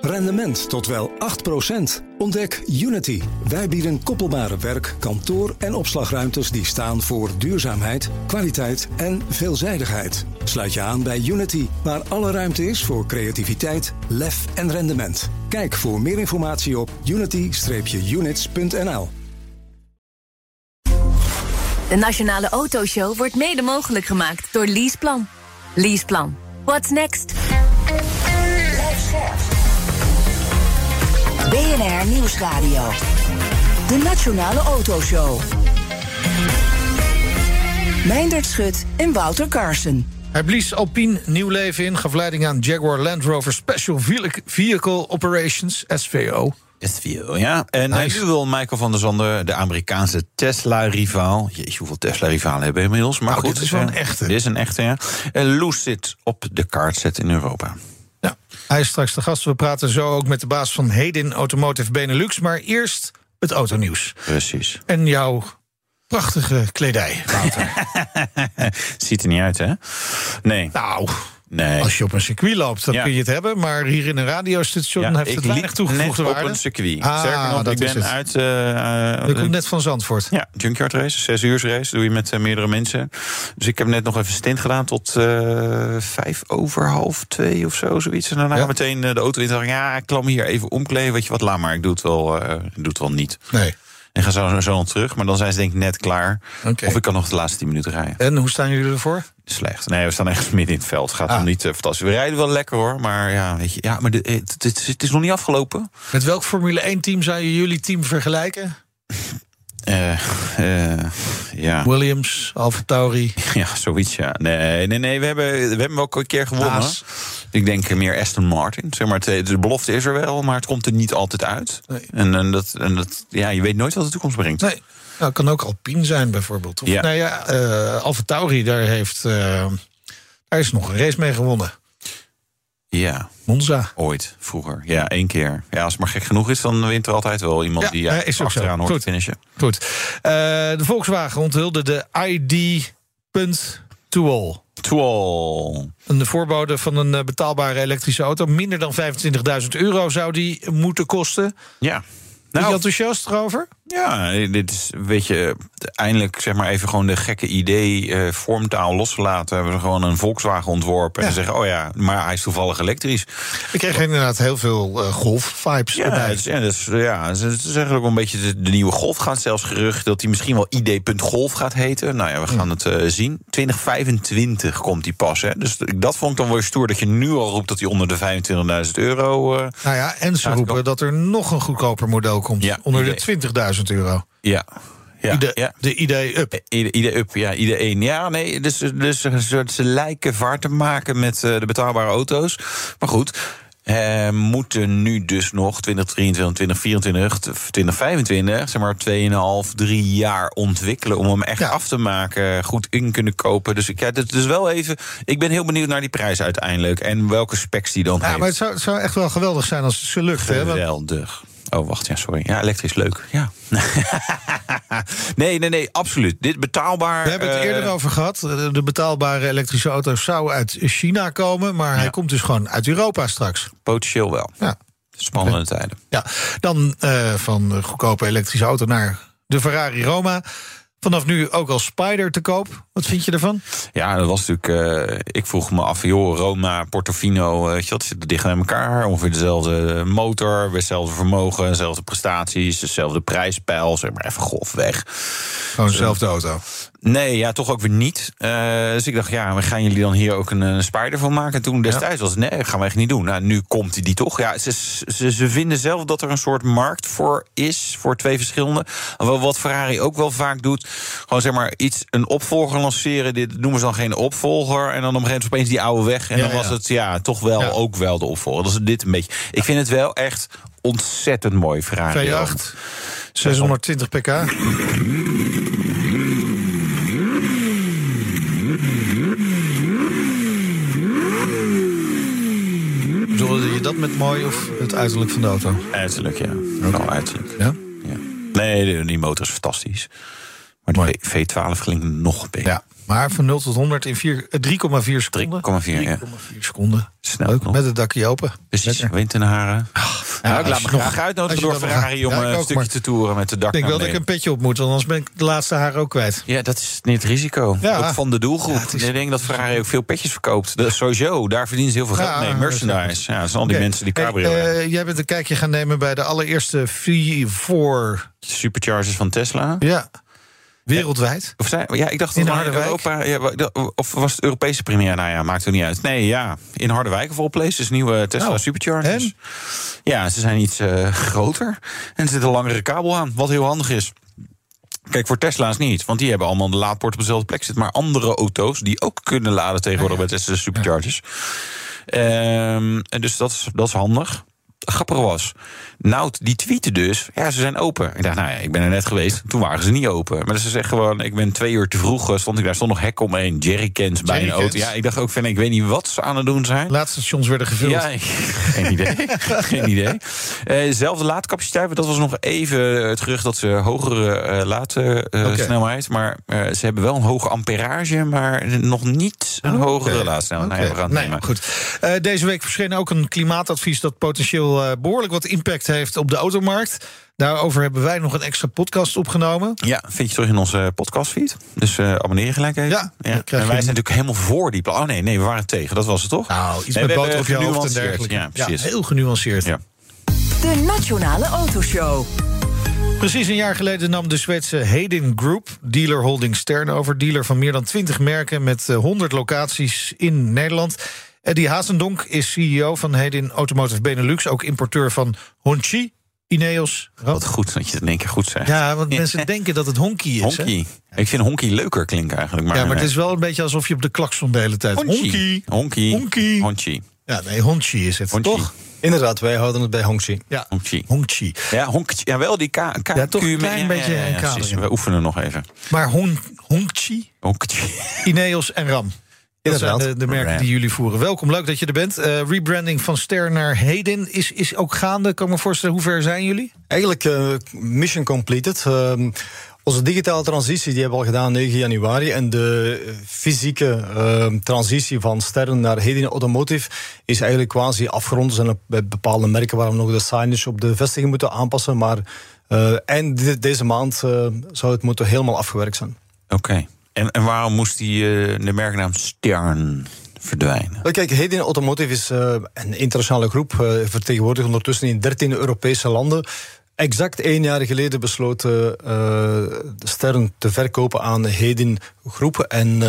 Rendement tot wel 8%. Ontdek Unity. Wij bieden koppelbare werk, kantoor en opslagruimtes die staan voor duurzaamheid, kwaliteit en veelzijdigheid. Sluit je aan bij Unity, waar alle ruimte is voor creativiteit, lef en rendement. Kijk voor meer informatie op unity-units.nl. De Nationale Autoshow wordt mede mogelijk gemaakt door Leaseplan. Leaseplan. What's next? BNR Nieuwsradio. De Nationale Autoshow. Meindert Schut en Wouter Carson. Hij blies Alpine nieuw leven in, gaf leiding aan Jaguar Land Rover Special Vehicle Operations, SVO. SVO, ja. En nu wil Michael van der Zanden, de Amerikaanse Tesla-rivaal... Jeetje, hoeveel Tesla-rivalen hebben we inmiddels? Maar Nou, goed, dit is wel een eh, echte. Dit is een echte, ja. En Loes zit op de kaart zetten in Europa. Hij is straks de gast. We praten zo ook met de baas van Hedin Automotive Benelux. Maar eerst het autonieuws. Precies. En jouw prachtige kledij, Wouter. Ziet er niet uit, hè? Nee. nou, nee. als je op een circuit loopt, dan Ja. kun je het hebben. Maar hier in een radiostation heeft ik het weinig toegevoegde waarde. op een circuit. Ah, Sterker nog, dat ik ben uit... eh, eh, Je komt net van Zandvoort. Ja, junkyard race, zes uur race. Doe je met eh, meerdere mensen. Dus ik heb net nog even stint gedaan tot eh, vijf over half twee of zo, zoiets. En daarna Ja. meteen de auto in. Ik, ja, ik klam hier even omkleden. Weet je wat, laat maar. Ik doe het wel, ik doe het wel niet. Nee. En ga zo, zo dan terug. Maar dan zijn ze denk ik net klaar. Of ik kan nog de laatste tien minuten rijden. En hoe staan jullie ervoor? Slecht. Nee, we staan echt midden in het veld. Gaat Ah. nog niet eh, fantastisch. We rijden wel lekker hoor. Maar ja, weet je, ja, maar het is nog niet afgelopen. Met welk Formule 1-team zou je jullie team vergelijken? Eh, eh, ja. Williams, Alfa Tauri. Ja, zoiets, ja. Nee, nee, nee we, hebben, we hebben wel een keer gewonnen. Haas. Ik denk meer Aston Martin. Zeg maar, het- de belofte is er wel, maar het komt er niet altijd uit. Nee. En, en, dat, en dat, ja, je weet nooit wat de toekomst brengt. Nee, nou, kan ook Alpine zijn bijvoorbeeld. Of, Ja. Nou ja, eh Alfa Tauri, daar, heeft, daar is nog een race mee gewonnen. Ja, Monza. ooit, vroeger. Ja, één keer. Ja, als het maar gek genoeg is, dan wint er altijd wel iemand Ja, die ja, nee, is achteraan hoort Goed. te finishen. Goed. Eh, de Volkswagen onthulde de ID. To all. Tool. Een voorbode van een eh, betaalbare elektrische auto. Minder dan 25.000 euro zou die moeten kosten. Ja. Ben je Nou, enthousiast erover? Ja, dit is, weet je, eindelijk zeg maar even gewoon de gekke idee eh, vormtaal losgelaten. Hebben we gewoon een Volkswagen ontworpen Ja. en zeggen, oh ja, maar hij is toevallig elektrisch. Ik kreeg inderdaad heel veel eh, golf-vibes Ja, erbij. het is, ja, is, ja, is eigenlijk ook een beetje de, de nieuwe golf gaat zelfs gerucht dat hij misschien wel ID.golf gaat heten. Nou ja, we gaan het eh, zien. 2025 komt die pas. Hè? Dus dat vond ik dan wel weer stoer dat je nu al roept dat hij onder de 25.000 euro. eh, Nou ja, en ze roepen dat er nog een goedkoper model komt. Ja, onder de 20.000 euro. ja. Ja, de, ja. de idee up. Ieder, ieder up, ja, ieder één. Ja, nee, dus, dus ze, ze lijken vaart te maken met eh, de betaalbare auto's. Maar goed, eh, moeten nu dus nog 2023, 2024, 2025, zeg maar 2,5, 3 jaar ontwikkelen om hem echt Ja. af te maken, goed in kunnen kopen. Dus ik, ja, dit is wel even. Ik ben heel benieuwd naar die prijs uiteindelijk en welke specs die dan Ja, heeft. maar het zou, het zou echt wel geweldig zijn als het ze lukt. Hè? Want- Geweldig. Oh, wacht, ja, sorry. Ja, elektrisch leuk. Ja. nee, nee, nee, absoluut. Dit betaalbaar. We hebben het eh, eerder over gehad. De betaalbare elektrische auto zou uit China komen. Maar hij komt dus gewoon uit Europa straks. Potentieel wel. Ja. Spannende tijden. Ja, dan eh, van de goedkope elektrische auto naar de Ferrari Roma. Vanaf nu ook als Spider te koop. Wat vind je ervan? Ja, dat was natuurlijk. eh, ik vroeg me af, joh, Roma, Portofino, wat, zitten dicht bij elkaar. Ongeveer dezelfde motor, weer hetzelfde vermogen, dezelfde prestaties, dezelfde prijspeil. Zeg maar even golf weg. Gewoon dezelfde auto. Nee, ja, toch ook weer niet. Eh, dus ik dacht, ja, we gaan jullie dan hier ook een, een Spider van maken. En toen destijds was het, nee, dat gaan we echt niet doen. Nou, nu komt die toch. Ja, ze, ze, ze vinden zelf dat er een soort markt voor is, voor twee verschillende. Wat Ferrari ook wel vaak doet, gewoon zeg maar iets, een opvolger lanceren. Dit noemen ze dan geen opvolger. En dan op een gegeven moment opeens die oude weg. En Ja, dan was ja. het, ja, toch wel Ja. ook wel de opvolger. Dat is dit een beetje. Ik vind het wel echt ontzettend mooi, Ferrari. V8, 620 pk. Bedoelde je dat met mooi of het uiterlijk van de auto? Uiterlijk, ja. Vooral uiterlijk. Ja? Ja. Nee, die motor is fantastisch. Maar de Mooi. V- V12 klinkt nog beter. Ja, Maar van 0 tot 100 in vier- eh, 3,4 seconden. 3,4, ja. 3,4 seconden. Snel Leuk, nog. met het dakje open. Precies, wind in de haren. nou, ik als laat me nog- graag uitnodigen door Ferrari om Ja, ik eh, een stukje maar- te toeren met de dak Ik denk wel dat ik een petje op moet, want anders ben ik de laatste haar ook kwijt. Ja, dat is niet het risico. Ja. Ook van de doelgroep. Ja, is- Ik denk dat Ferrari ook veel petjes verkoopt. Dat sowieso, daar verdienen ze heel veel geld Ja, mee. dat Merchandise. Ja, dat zijn al die mensen die cabrio eh, Jij bent een kijkje gaan nemen bij de allereerste V4. Superchargers van Tesla. Ja. Wereldwijd. Of zijn, ja, ik dacht In Harderwijk? Europa. Ja, of was het Europese première? Nou ja, maakt er niet uit. Nee, ja. In Harderwijk of all places, nieuwe Tesla Nou, Superchargers. en? Ja, ze zijn iets eh, groter. En er zit een langere kabel aan, wat heel handig is. Kijk, voor Tesla's niet, want die hebben allemaal de laadpoort op dezelfde plek zitten. Maar andere auto's die ook kunnen laden tegenwoordig bij Tesla Superchargers. Ehm, en dus dat is, dat is handig. Grappig was, Nout die tweette dus, ja, ze zijn open. Ik dacht, nou ja, ik ben er net geweest, toen waren ze niet open. Maar ze zeggen gewoon, ik ben twee uur te vroeg, eh, stond ik daar, stond nog hek omheen, jerrycans bij een auto. Ja, ik dacht ook van, ik weet niet wat ze aan het doen zijn. Laatste stations werden gevuld. Ja, geen idee. geen idee. Eh, zelfde laadcapaciteit, dat was nog even het gerucht dat ze hogere eh laadsnelheid. maar eh, ze hebben wel een hoge amperage, maar nog niet een hogere Oké. laadsnelheid. Oké. Nee, we gaan het Nee, nemen. goed. Deze week verscheen ook een klimaatadvies dat potentieel eh, behoorlijk wat impact heeft op de automarkt. Daarover hebben wij nog een extra podcast opgenomen. Ja, vind je terug in onze podcastfeed. Dus eh, abonneer je gelijk even. Ja, En wij zijn een- natuurlijk helemaal voor die plan. Oh nee, nee, we waren tegen. Dat was het toch? Nou, iets Nee, met boter op je hebben hoofd en genuanceerd. dergelijke. Ja, precies. heel genuanceerd. Ja. De Nationale Autoshow. Precies een jaar geleden nam de Zweedse Hayden Group, dealer holding Stern over, dealer van meer dan 20 merken met eh, 100 locaties in Nederland. Eddie Hazendonk is CEO van Hayden Automotive Benelux, ook importeur van Honchi, Ineos. Wat goed dat je het in één keer goed zegt. Ja, want mensen denken dat het honky is. hè? Honky. Ik vind honky leuker klinken eigenlijk. Maar, Ja, maar het is wel een beetje alsof je op de klakson de hele tijd. Honky. Honky. Honky. Honky. Ja, nee, Honchi is het. Honky. Toch? Inderdaad, wij houden het bij Hongxi. Ja, Honky. Honchi. Ja, honky. Ja, wel die K. K Ja, toch een klein beetje een kader. We oefenen nog even. Maar Hon, Honchi, Honky. Ineos en Ram. Dat zijn Inderdaad. de, de merken die jullie voeren. Welkom, leuk dat je er bent. Eh, rebranding van Ster naar Heden is, is ook gaande. Kan ik me voorstellen, hoe ver zijn jullie? Eigenlijk eh, mission completed. Ehm, onze digitale transitie die hebben we al gedaan 9 januari. En de eh, fysieke ehm, transitie van Sterren naar Hedin Automotive is eigenlijk quasi afgerond. Er zijn bij bepaalde merken waar we nog de signage op de vestiging moeten aanpassen. Maar eh, eind de- deze maand eh, zou het moeten helemaal afgewerkt zijn. Oké. En, en waarom moest die, eh, de merknaam Stern verdwijnen? Kijk, Hedin Automotive is eh, een internationale groep, eh, vertegenwoordigd ondertussen in 13 Europese landen. Exact één jaar geleden besloten sterren te verkopen aan Hedin Groep. En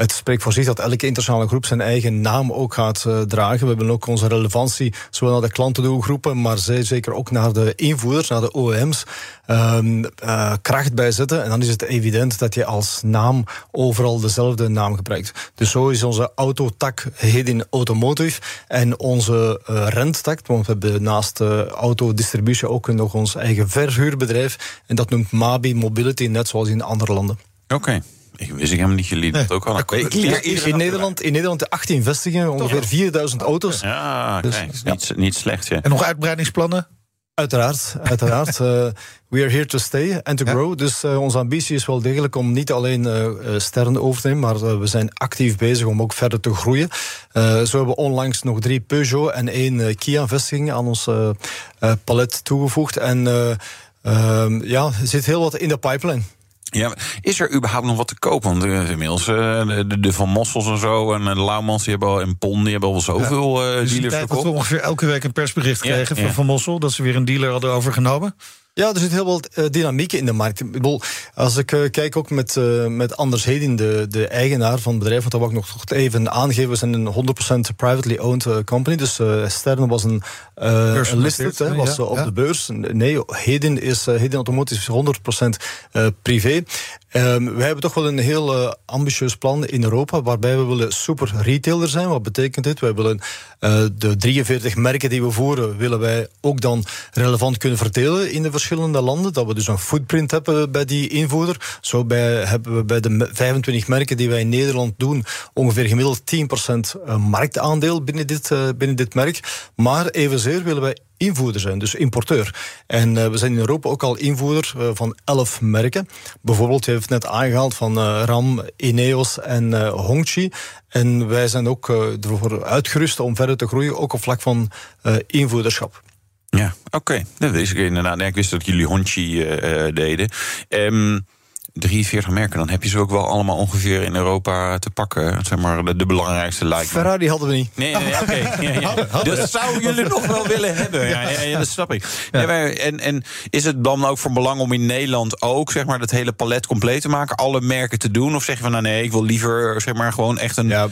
het spreekt voor zich dat elke internationale groep zijn eigen naam ook gaat eh, dragen. We hebben ook onze relevantie zowel naar de klantendoelgroepen, maar zeker ook naar de invoerders, naar de OEM's, ehm, eh, kracht bijzetten. En dan is het evident dat je als naam overal dezelfde naam gebruikt. Dus zo is onze autotak Hedin Automotive en onze eh renttak, want we hebben naast uh, autodistributie ook nog ons eigen verhuurbedrijf. En dat noemt Mabi Mobility, net zoals in andere landen. Oké. Ik wist ik helemaal niet jullie dat ook al. komt- Ik leer In Nederland, in Nederland 18 vestigingen, ongeveer 4000 auto's. Ja, Dus, kijk, ja. Niet, niet slecht. Ja. En nog uitbreidingsplannen? Uiteraard, uiteraard. Eh, we are here to stay and to Ja. grow. Dus eh, onze ambitie is wel degelijk om niet alleen eh, eh, sterren over te nemen, maar we zijn actief bezig om ook verder te groeien. Eh, zo hebben we onlangs nog drie Peugeot en één Kia-vestigingen aan ons palet toegevoegd. En eh, ehm, ja, er zit heel wat in de pipeline. Ja, is er überhaupt nog wat te koop? Want eh, inmiddels eh, de, de Van Mossels en zo en eh, de Laumans die hebben al en Pon die hebben al zoveel Dus die dealers tijd dat we verkocht. ongeveer elke week een persbericht Ja, kregen ja. van Van Mossel... dat ze weer een dealer hadden overgenomen. Ja, er zit heel wat eh, dynamiek in de markt. Ik bedoel, als ik eh, kijk ook met, eh, met Anders Hedin, de, de eigenaar van het bedrijf, want dat wil ik nog toch even aangeven, we zijn een 100% privately owned company. Dus Stern was een, listed, hè, was op ja. de beurs. Nee, Hedin is Hedin Automotive is 100% eh, privé. Um, wij hebben toch wel een heel uh, ambitieus plan in Europa, waarbij we willen super retailer zijn. Wat betekent dit? Wij willen uh, de 43 merken die we voeren, willen wij ook dan relevant kunnen verdelen in de verschillende landen. Dat we dus een footprint hebben bij die invoerder. Zo bij, hebben we bij de 25 merken die wij in Nederland doen, ongeveer gemiddeld 10% marktaandeel binnen dit, uh, binnen dit merk. Maar evenzeer willen wij invoerder zijn, dus importeur. En uh, we zijn in Europa ook al invoerder van elf merken. Bijvoorbeeld, je heeft net aangehaald van Ram, Ineos en Hongqi. En wij zijn ook ervoor uitgerust om verder te groeien, ook op vlak van invoerderschap. Ja, oké. Okay. Dat is inderdaad. Nee, ik wist dat jullie Hongqi deden. Um, 43 merken, dan heb je ze ook wel allemaal ongeveer in Europa te pakken. Zeg maar de, de belangrijkste lijken. Ferrari hadden we niet. Nee, nee, oké. Ja, Dat zouden jullie nog wel willen hebben. Ja, dat snap ik. en, en is het dan ook van belang om in Nederland ook zeg maar, dat hele palet compleet te maken? Alle merken te doen? Of zeg je van nou nee, ik wil liever zeg maar, gewoon echt een, eh,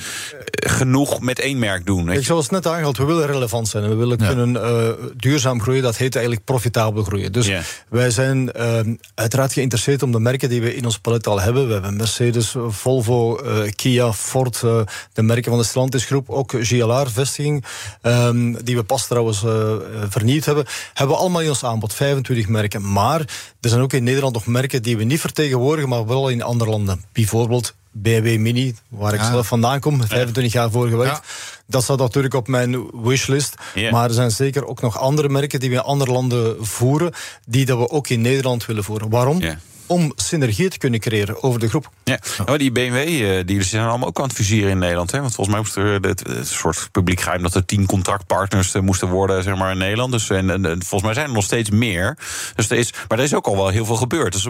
genoeg met één merk doen? Weet ik zoals net aangehaald, we willen relevant zijn. We willen kunnen uh, duurzaam groeien. Dat heet eigenlijk profitabel groeien. Dus wij zijn uh, uiteraard geïnteresseerd om de merken die we in ons palet al hebben. We hebben Mercedes, Volvo, uh, Kia, Ford, uh, de merken van de Stellantis groep, ook GLR-vestiging, um, ehm, die we pas trouwens uh, vernieuwd hebben, hebben we allemaal in ons aanbod, 25 merken. Maar er zijn ook in Nederland nog merken die we niet vertegenwoordigen, maar wel in andere landen. Bijvoorbeeld BMW Mini, waar ik zelf vandaan kom, 25 jaar voor gewerkt. Dat staat natuurlijk op mijn wishlist. Maar er zijn zeker ook nog andere merken die we in andere landen voeren, die dat we ook in Nederland willen voeren. Waarom? Om synergie te kunnen creëren over de groep. Ja, maar die BMW-dealers eh, zijn allemaal ook aan het in Nederland. Hè? Want volgens mij moest er het, het soort publiek geheim dat er tien contractpartners eh, moesten worden zeg maar, in Nederland. Dus, en, en, volgens mij zijn er nog steeds meer. Dus er is, maar er is ook al wel heel veel gebeurd. Dus,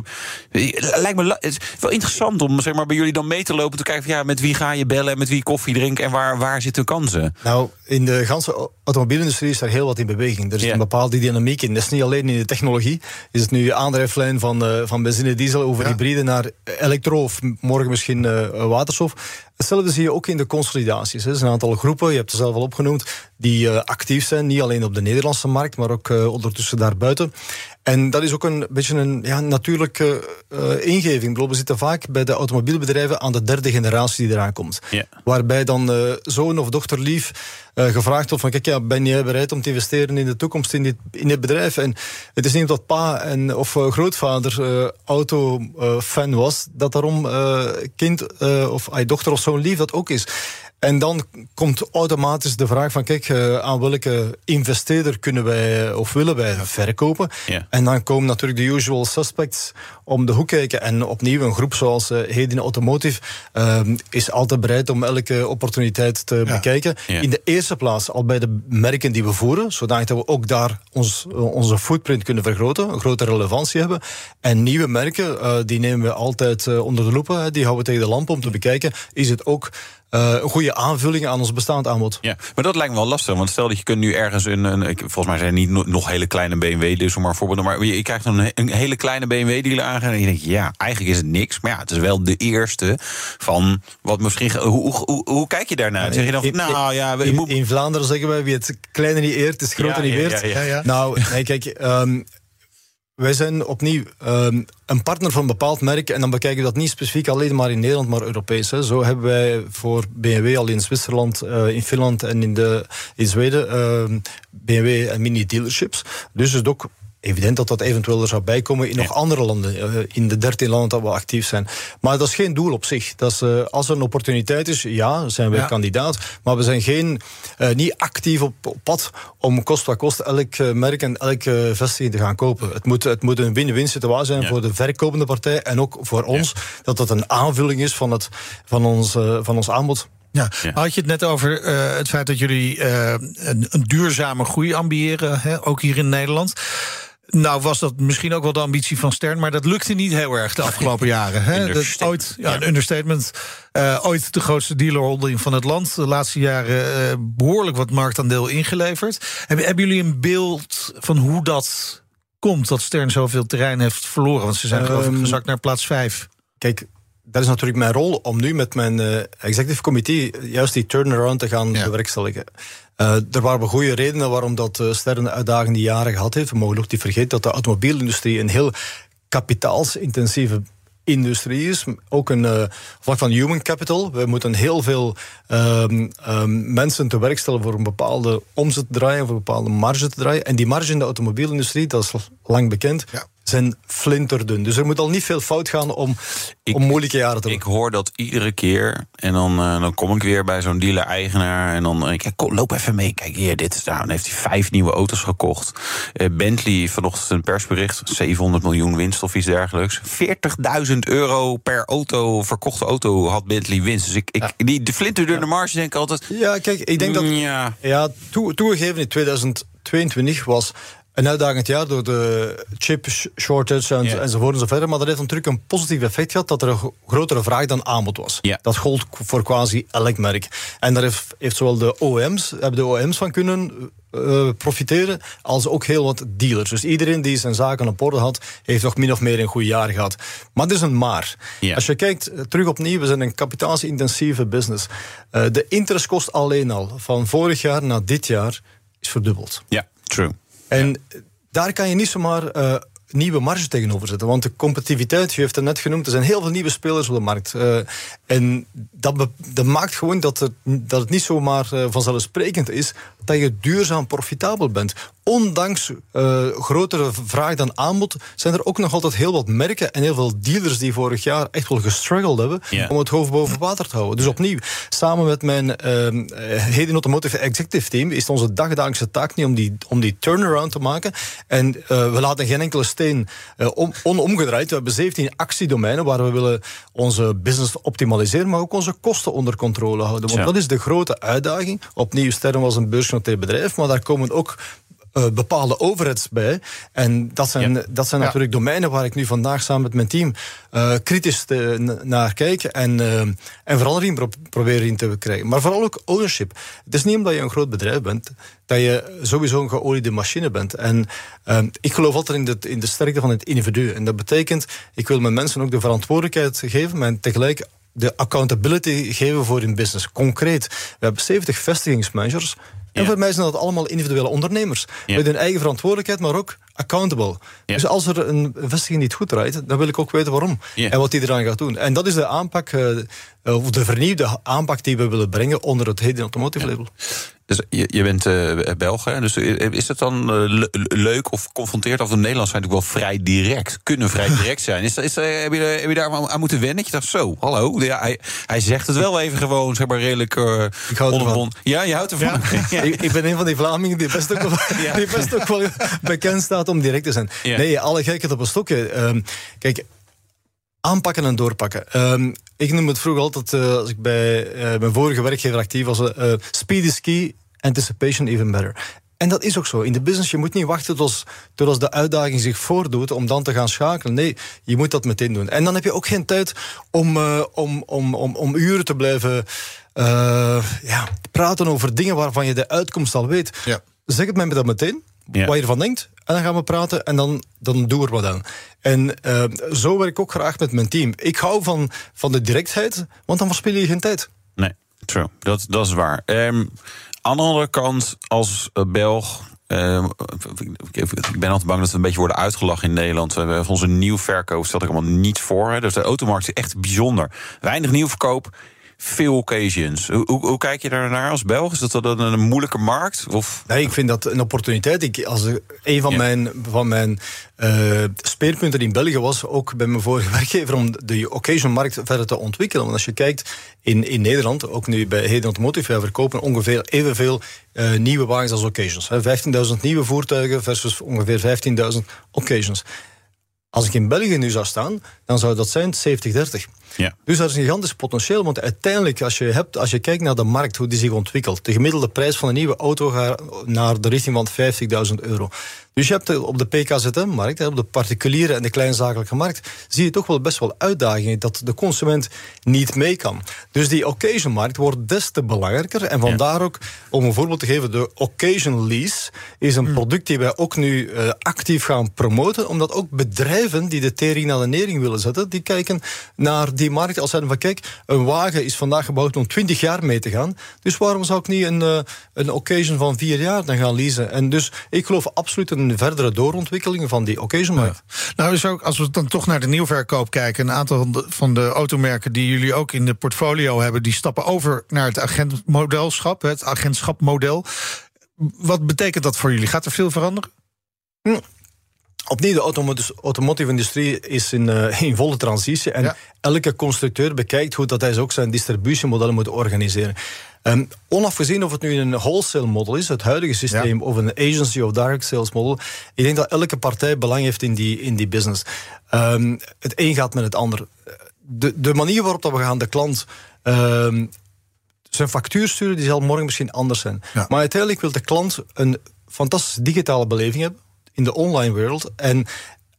lijkt me het is wel interessant om zeg maar, bij jullie dan mee te lopen. Te kijken van, ja, met wie ga je bellen en met wie koffie drinken en waar, waar zitten kansen? Nou, in de ganse automobielindustrie is daar heel wat in beweging. Er is een bepaalde dynamiek in. Dat is niet alleen in de technologie. Is het nu aandrijflijn van, uh, van benzine, diesel over hybride naar elektro of morgen misschien uh, waterstof. Hetzelfde zie je ook in de consolidaties. Er zijn een aantal groepen, je hebt het zelf al opgenoemd, die uh, actief zijn. Niet alleen op de Nederlandse markt, maar ook uh, ondertussen daarbuiten. En dat is ook een beetje een ja, natuurlijke uh, ingeving. We zitten vaak bij de automobielbedrijven aan de derde generatie die eraan komt. Waarbij dan uh, zoon of dochter lief uh, gevraagd wordt van kijk, ja, ben jij bereid om te investeren in de toekomst in dit, in dit bedrijf? En het is niet dat pa en, of grootvader autofan was, dat daarom kind of dochter of zoon lief dat ook is. En dan komt automatisch de vraag van, kijk, uh, aan welke investeerder kunnen wij of willen wij verkopen? Ja. En dan komen natuurlijk de usual suspects om de hoek kijken. En opnieuw een groep zoals uh, Hedin Automotive uh, is altijd bereid om elke opportuniteit te bekijken. In de eerste plaats al bij de merken die we voeren, zodat we ook daar ons, onze footprint kunnen vergroten, een grote relevantie hebben. En nieuwe merken, die nemen we altijd onder de loep, die houden we tegen de lamp om te bekijken. Is het ook uh, een goede aanvulling aan ons bestaand aanbod. Ja, maar dat lijkt me wel lastig. Want stel dat je kunt nu ergens een. een volgens mij zijn niet nog hele kleine BMW, dus om maar voorbeeld. Maar je krijgt dan een, een hele kleine BMW-dealer aan. En je denkt, ja, eigenlijk is het niks. Maar ja, het is wel de eerste van wat misschien. Hoe, hoe, hoe, kijk je daarnaar? zeg je dan van, nou ja. In, moet... in, Vlaanderen zeggen wij: wie het kleine niet eert, is groter niet weert. Ja, ja, nou, nee, kijk. Um, wij zijn opnieuw um, een partner van een bepaald merk. En dan bekijken we dat niet specifiek alleen maar in Nederland, maar Europees. Hè. Zo hebben wij voor BMW al in Zwitserland, uh, in Finland en in, de, in Zweden ehm, BMW en mini dealerships. Dus het is ook evident dat dat eventueel er zou bijkomen in nog andere landen, eh, in de dertien landen dat we actief zijn. Maar dat is geen doel op zich. Dat is, uh, als er een opportuniteit is, ja, zijn wij kandidaat. Maar we zijn geen, uh, niet actief op, op, pad om kost wat kost elk merk en elke vestiging te gaan kopen. Het moet, het moet een win-win situatie zijn voor de verkopende partij en ook voor ons, dat dat een aanvulling is van, het, van, ons, van ons aanbod. Ja. Had je het net over uh, het feit dat jullie uh, een, een, duurzame groei ambiëren, hè, ook hier in Nederland. Nou, was dat misschien ook wel de ambitie van Stern, maar dat lukte niet heel erg de afgelopen jaren. Hè? Dat ooit, ja, een understatement. Uh, ooit de grootste dealerholding van het land. De laatste jaren uh, behoorlijk wat marktaandeel ingeleverd. Hebben, hebben jullie een beeld van hoe dat komt dat Stern zoveel terrein heeft verloren? Want ze zijn geloof ik ehm, gezakt naar plaats 5. Kijk, dat is natuurlijk mijn rol om nu met mijn uh, executive committee juist die turnaround te gaan bewerkstelligen. Uh, er waren goede redenen waarom dat uh, Sterren uitdagende jaren gehad heeft. We mogen ook niet vergeten dat de automobielindustrie een heel kapitaalsintensieve industrie is. Ook een uh, vlak van human capital. We moeten heel veel um, um, mensen te werk stellen voor een bepaalde omzet te draaien, voor een bepaalde marge te draaien. En die marge in de automobielindustrie, dat is lang bekend, zijn flinterdun. Dus er moet al niet veel fout gaan om, om moeilijke jaren te Ik hoor dat iedere keer. En dan, uh, dan kom ik weer bij zo'n dealer-eigenaar. En dan denk ik, kom, loop even mee. Kijk hier, dit is nou. Dan heeft hij vijf nieuwe auto's gekocht. Uh, Bentley, vanochtend een persbericht. 700 miljoen winst of iets dergelijks. 40.000 euro per auto, verkochte auto had Bentley winst. Dus ik, ik, ja. die, de flinterdunne marge denk ik altijd... Ja, kijk, ik denk dat... Ja, ja toe, toegegeven in 2022 was een uitdagend jaar door de chip shortage en, yeah. enzovoort en zo verder. Maar dat heeft natuurlijk een positief effect gehad dat er een grotere vraag dan aanbod was. Yeah. Dat gold voor quasi elk merk. En daar heeft, heeft zowel de OEM's, hebben de OEM's van kunnen uh, profiteren, als ook heel wat dealers. Dus iedereen die zijn zaken op orde had, heeft nog min of meer een goed jaar gehad. Maar het is een maar. Yeah. Als je kijkt, terug opnieuw, we zijn een kapitaalsintensieve business. Uh, de interestkost alleen al, van vorig jaar naar dit jaar, is verdubbeld. Ja, true. En daar kan je niet zomaar uh, nieuwe marge tegenover zetten. Want de competitiviteit, je heeft het net genoemd, er zijn heel veel nieuwe spelers op de markt. Uh, en dat, maakt gewoon dat het, dat het niet zomaar uh, vanzelfsprekend is dat je duurzaam profitabel bent. Ondanks uh, grotere vraag dan aanbod zijn er ook nog altijd heel wat merken en heel veel dealers die vorig jaar echt wel gestruggeld hebben yeah. om het hoofd boven water te houden. Dus opnieuw, samen met mijn uh, Heden Automotive Executive Team is het onze dagdagelijkse taak niet om die, om die turnaround te maken. En uh, we laten geen enkele steen om, onomgedraaid. We hebben 17 actiedomeinen waar we willen onze business optimaliseren, maar ook onze kosten onder controle houden. Want Ja. dat is de grote uitdaging. Opnieuw, Sterren was een beursgenoteerd bedrijf, maar daar komen ook uh, bepaalde overheads bij. En dat zijn, Ja. dat zijn Ja. natuurlijk domeinen waar ik nu vandaag samen met mijn team uh, kritisch te- naar kijk en, uh, en verandering pro proberen in te krijgen. Maar vooral ook ownership. Het is niet omdat je een groot bedrijf bent dat je sowieso een geoliede machine bent. En ik geloof altijd in de, in de sterkte van het individu. En dat betekent, ik wil mijn mensen ook de verantwoordelijkheid geven, maar tegelijk de accountability geven voor hun business. Concreet, we hebben 70 vestigingsmanagers. En voor mij zijn dat allemaal individuele ondernemers. Met hun eigen verantwoordelijkheid, maar ook accountable. Dus als er een vestiging niet goed draait, dan wil ik ook weten waarom. En wat die eraan gaat doen. En dat is de aanpak, eh, of de vernieuwde aanpak die we willen brengen onder het Heden Automotive label. Dus je, je bent eh Belg, hè? Dus is het dan eh, le- leuk of confronteerd of de Nederlanders zijn natuurlijk wel vrij direct, kunnen vrij direct zijn? Is, is, eh, heb, je, heb je daar aan moeten wennen? Dat je dacht, zo, hallo, ja, hij, hij zegt het wel even gewoon, zeg maar redelijk eh Ik onderbond. Ja, je houdt ervan. Ja. Ik, ik ben een van die Vlamingen die best ook wel, Ja. die best ook wel bekend staat om direct te zijn. Nee, alle gekheid op een stokje. Ehm, kijk, aanpakken en doorpakken. Ehm, ik noem het vroeger altijd, eh, als ik bij eh, mijn vorige werkgever actief was, eh, speed is key, anticipation even better. En dat is ook zo. In de business, je moet niet wachten tot, tot als de uitdaging zich voordoet om dan te gaan schakelen. Nee, je moet dat meteen doen. En dan heb je ook geen tijd om, eh, om, om, om, om uren te blijven eh, ja, praten over dingen waarvan je de uitkomst al weet. Ja. Zeg het mij dat meteen, Ja. wat je ervan denkt. En dan gaan we praten en dan, dan doen we er wat aan. En eh, zo werk ik ook graag met mijn team. Ik hou van, van de directheid, want dan verspil je geen tijd. Nee, true. Dat, dat is waar. Ehm, aan de andere kant, als eh, Belg. ehm, ik ben altijd bang dat we een beetje worden uitgelachen in Nederland. We hebben onze nieuwverkoop stelt ik allemaal niet voor. Dus de automarkt is echt bijzonder. Weinig nieuwverkoop, veel occasions. Hoe, hoe, hoe kijk je daar naar als Belg? Is dat dan een, moeilijke markt? Of, Nee, ik vind dat een opportuniteit. Ik, als een van Ja. mijn, van mijn eh, speerpunten in België was ook bij mijn vorige werkgever om de occasion-markt verder te ontwikkelen. Want als je kijkt in, in Nederland, ook nu bij Heden Automotive, wij verkopen ongeveer evenveel eh, nieuwe wagens als occasions. hè. 15.000 nieuwe voertuigen versus ongeveer 15.000 occasions. Als ik in België nu zou staan, dan zou dat zijn 70-30. Ja. Dus dat is een gigantisch potentieel, want uiteindelijk, als je, hebt, als je kijkt naar de markt, hoe die zich ontwikkelt, de gemiddelde prijs van een nieuwe auto gaat naar de richting van 50.000 euro. Dus je hebt de- op de PKZM-markt, op de particuliere en de kleinzakelijke markt, zie je toch wel best wel uitdagingen dat de consument niet mee kan. Dus die occasion-markt wordt des te belangrijker. En vandaar ook, om een voorbeeld te geven, de occasion lease is een product die wij ook nu eh, actief gaan promoten, omdat ook bedrijven die de tering naar de nering willen zetten, die kijken naar die markt als zeiden van kijk, een wagen is vandaag gebouwd om 20 jaar mee te gaan. Dus waarom zou ik niet een, eh, een occasion van vier jaar dan gaan leasen? En dus ik geloof absoluut in een verdere doorontwikkeling van die occasion-markt. Nou, is ook, als we dan toch naar de nieuwverkoop kijken, een aantal van de, van de automerken die jullie ook in de portfolio hebben, die stappen over naar het agentmodelschap, het agentschapmodel. Wat betekent dat voor jullie? Gaat er veel veranderen? Opnieuw, de automotive, automotive industrie is in, uh, in volle transitie. En elke constructeur bekijkt hoe dat hij ook zijn distributiemodellen moet organiseren. Um, onafgezien of het nu een wholesale model is, het huidige systeem, of een agency of direct sales model, ik denk dat elke partij belang heeft in die, in die business. Um, het een gaat met het ander. De, de manier waarop dat we gaan de klant um, zijn factuur sturen, die zal morgen misschien anders zijn. Maar uiteindelijk wil de klant een fantastische digitale beleving hebben in de online wereld. En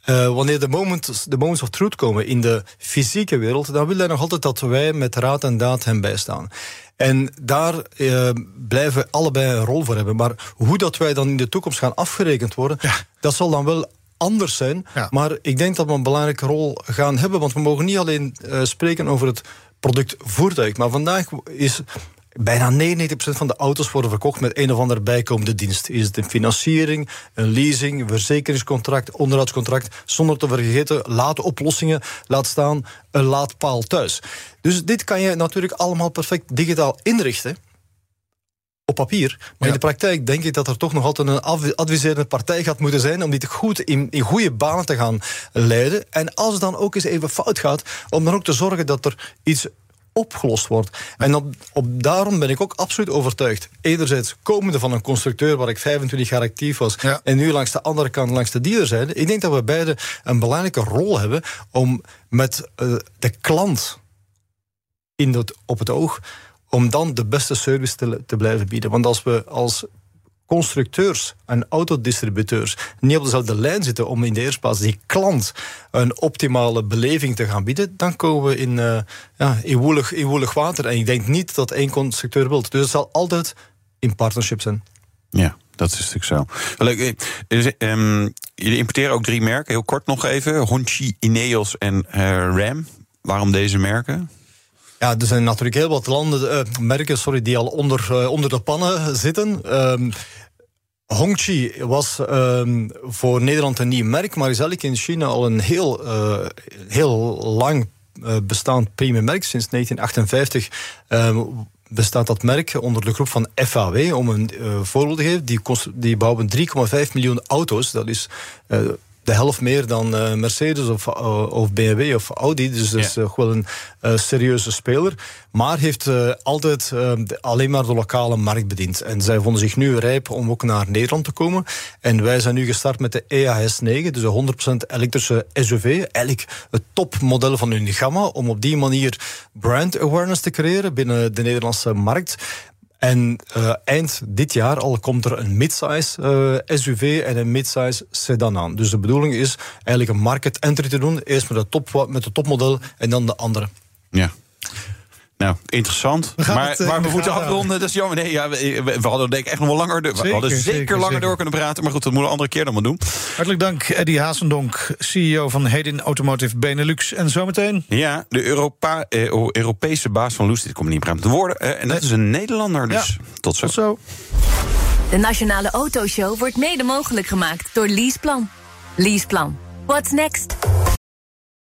uh, wanneer de moments, de moments of truth komen in de fysieke wereld, dan wil hij nog altijd dat wij met raad en daad hem bijstaan. En daar uh, blijven we allebei een rol voor hebben. Maar hoe dat wij dan in de toekomst gaan afgerekend worden, dat zal dan wel anders zijn. Maar ik denk dat we een belangrijke rol gaan hebben. Want we mogen niet alleen uh, spreken over het product voertuig. Maar vandaag is bijna 99% van de auto's worden verkocht met een of andere bijkomende dienst. Is het een financiering, een leasing, een verzekeringscontract, onderhoudscontract, zonder te vergeten laadoplossingen, laat staan een laadpaal thuis. Dus dit kan je natuurlijk allemaal perfect digitaal inrichten op papier. Maar in de praktijk denk ik dat er toch nog altijd een adviserende partij gaat moeten zijn om dit goed in, in goede banen te gaan leiden. En als het dan ook eens even fout gaat, om dan ook te zorgen dat er iets opgelost wordt. En op, op, daarom ben ik ook absoluut overtuigd. Enerzijds komende van een constructeur waar ik 25 jaar actief was... en nu langs de andere kant, langs de dealerzijde... ik denk dat we beide een belangrijke rol hebben... om met uh, de klant in het, op het oog om dan de beste service te, te blijven bieden. Want als we als constructeurs en autodistributeurs niet op dezelfde lijn zitten om in de eerste plaats die klant een optimale beleving te gaan bieden, dan komen we in, uh, ja, in, woelig, in woelig water. En ik denk niet dat één constructeur wilt. Dus het zal altijd in partnership zijn. Ja. Dat is natuurlijk zo. Leuk. Dus, um, jullie importeren ook drie merken. Heel kort nog even. Honchi, Ineos en uh, Ram. Waarom deze merken? Ja, er zijn natuurlijk heel wat landen, uh, merken sorry, die al onder, uh, onder de pannen zitten. Um, Hongqi was um, voor Nederland een nieuw merk, maar is eigenlijk in China al een heel, uh, heel lang bestaand premium merk. Sinds 1958 um, bestaat dat merk onder de groep van FAW. Om een uh, voorbeeld te geven, die, die bouwen 3,5 miljoen auto's. Dat is de helft meer dan uh, Mercedes of, uh, of BMW of Audi. Dus dat is uh, wel een serieuze speler. Maar heeft altijd alleen maar de lokale markt bediend. En zij vonden zich nu rijp om ook naar Nederland te komen. En wij zijn nu gestart met de EAS 9, dus een 100% elektrische SUV. Eigenlijk het topmodel van hun gamma. Om op die manier brand awareness te creëren binnen de Nederlandse markt. En uh, eind dit jaar al komt er een midsize uh, SUV en een midsize sedan aan. Dus de bedoeling is eigenlijk een market entry te doen. Eerst met het, top, het topmodel en dan de andere. Ja. Nou, interessant. We maar, het, maar we moeten afronden. Dat is jammer. Nee, ja, we, we, hadden denk ik echt nog wel langer. We zeker, hadden zeker, zeker langer zeker. door kunnen praten. Maar goed, dat moeten we een andere keer dan maar doen. Hartelijk dank, Eddie Hazendonk, CEO van Hedin Automotive Benelux. En zometeen. Ja, de Europa, eh, Europese baas van Lucid. Ik kom niet praten te woorden. Eh, en dat is een Nederlander. Dus ja. tot zo. Tot zo. De Nationale Autoshow wordt mede mogelijk gemaakt door Leaseplan. Leaseplan. What's next?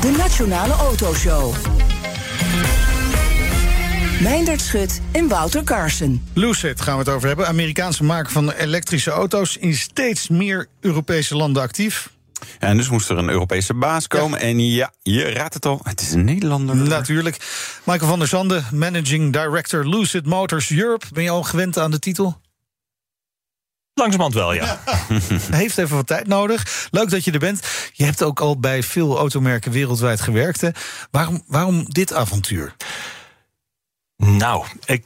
De Nationale Autoshow. Meindert Schut en Wouter Carson. Lucid gaan we het over hebben. Amerikaanse maker van elektrische auto's in steeds meer Europese landen actief. En dus moest er een Europese baas komen. En ja, je raadt het al, het is een Nederlander. Natuurlijk. Michael van der Zande, Managing Director Lucid Motors Europe. Ben je al gewend aan de titel? Langzamerhand wel, ja. Heeft even wat tijd nodig. Leuk dat je er bent. Je hebt ook al bij veel automerken wereldwijd gewerkt. Hè? Waarom, waarom dit avontuur? Nou, ik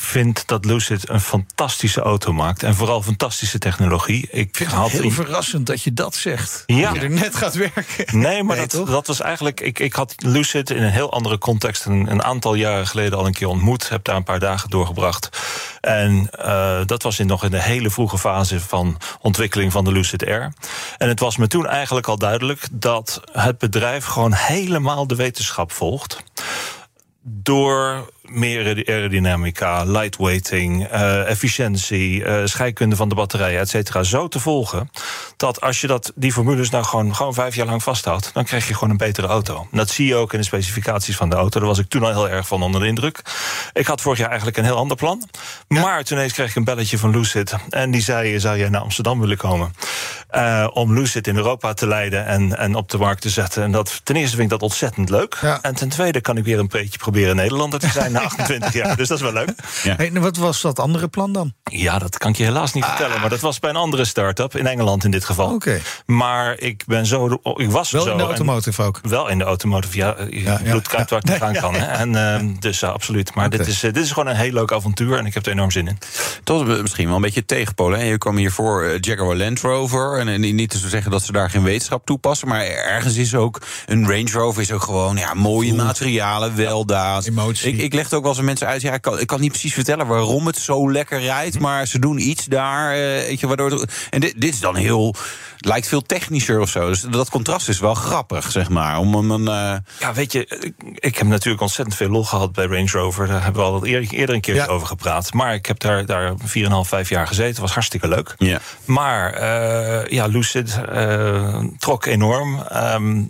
vind dat Lucid een fantastische auto maakt. En vooral fantastische technologie. Ik vind het heel in- verrassend dat je dat zegt. Ja. Dat je er net gaat werken. Nee, maar Nee, dat, toch? dat was eigenlijk. Ik, ik had Lucid in een heel andere context een, een aantal jaren geleden al een keer ontmoet. Heb daar een paar dagen doorgebracht. En eh, dat was in, nog in de hele vroege fase van ontwikkeling van de Lucid Air. En het was me toen eigenlijk al duidelijk dat het bedrijf gewoon helemaal de wetenschap volgt door meer aerodynamica, lightweighting, eh, efficiëntie, eh, scheikunde van de batterijen, et cetera, zo te volgen. Dat als je dat, die formules nou gewoon, gewoon vijf jaar lang vasthoudt, dan krijg je gewoon een betere auto. En dat zie je ook in de specificaties van de auto. Daar was ik toen al heel erg van onder de indruk. Ik had vorig jaar eigenlijk een heel ander plan. Maar toen ineens kreeg ik een belletje van Lucid. En die zei: Zou jij naar Amsterdam willen komen? Eh, om Lucid in Europa te leiden en, en op de markt te zetten. En dat, ten eerste vind ik dat ontzettend leuk. Ja. En ten tweede kan ik weer een beetje proberen Nederlander te zijn na 28 jaar. Dus dat is wel leuk. Hey, en wat was dat andere plan dan? Ja, dat kan ik je helaas niet vertellen. Maar dat was bij een andere start-up, in Engeland in dit geval. Oké. Maar ik ben zo. Ik was Wel zo. in de automotive ook. wel in de automotive, ja, je Ja, ja, bloed kruipt waar het ja. niet aan Ja, kan. En, ehm, dus absoluut. Maar dit, is, eh, dit is gewoon een heel leuk avontuur en ik heb er enorm zin in. Is misschien wel een beetje tegenpolen. Je kwam hier voor eh, Jaguar Land Rover. En, en niet te zeggen dat ze daar geen wetenschap toepassen. Maar ergens is ook een Range Rover is ook gewoon ja, mooie materialen, weldaad. Emotie. Ik, ik leg ook wel eens mensen uit. Ja, ik, kan, ik kan niet precies vertellen waarom het zo lekker rijdt. Maar ze doen iets daar. eh, weet je, waardoor het- en dit, dit is dan heel. Lijkt veel technischer of zo. Dus dat contrast is wel grappig, zeg maar. Om, om een, eh, Ja, weet je, ik, ik heb natuurlijk ontzettend veel lol gehad bij Range Rover. Daar hebben we al eerder, eerder een keer Ja. over gepraat. Maar ik heb daar, daar 4,5, 5 jaar gezeten. was hartstikke leuk. ja. Maar eh, ja, Lucid trok enorm. Ehm, eh,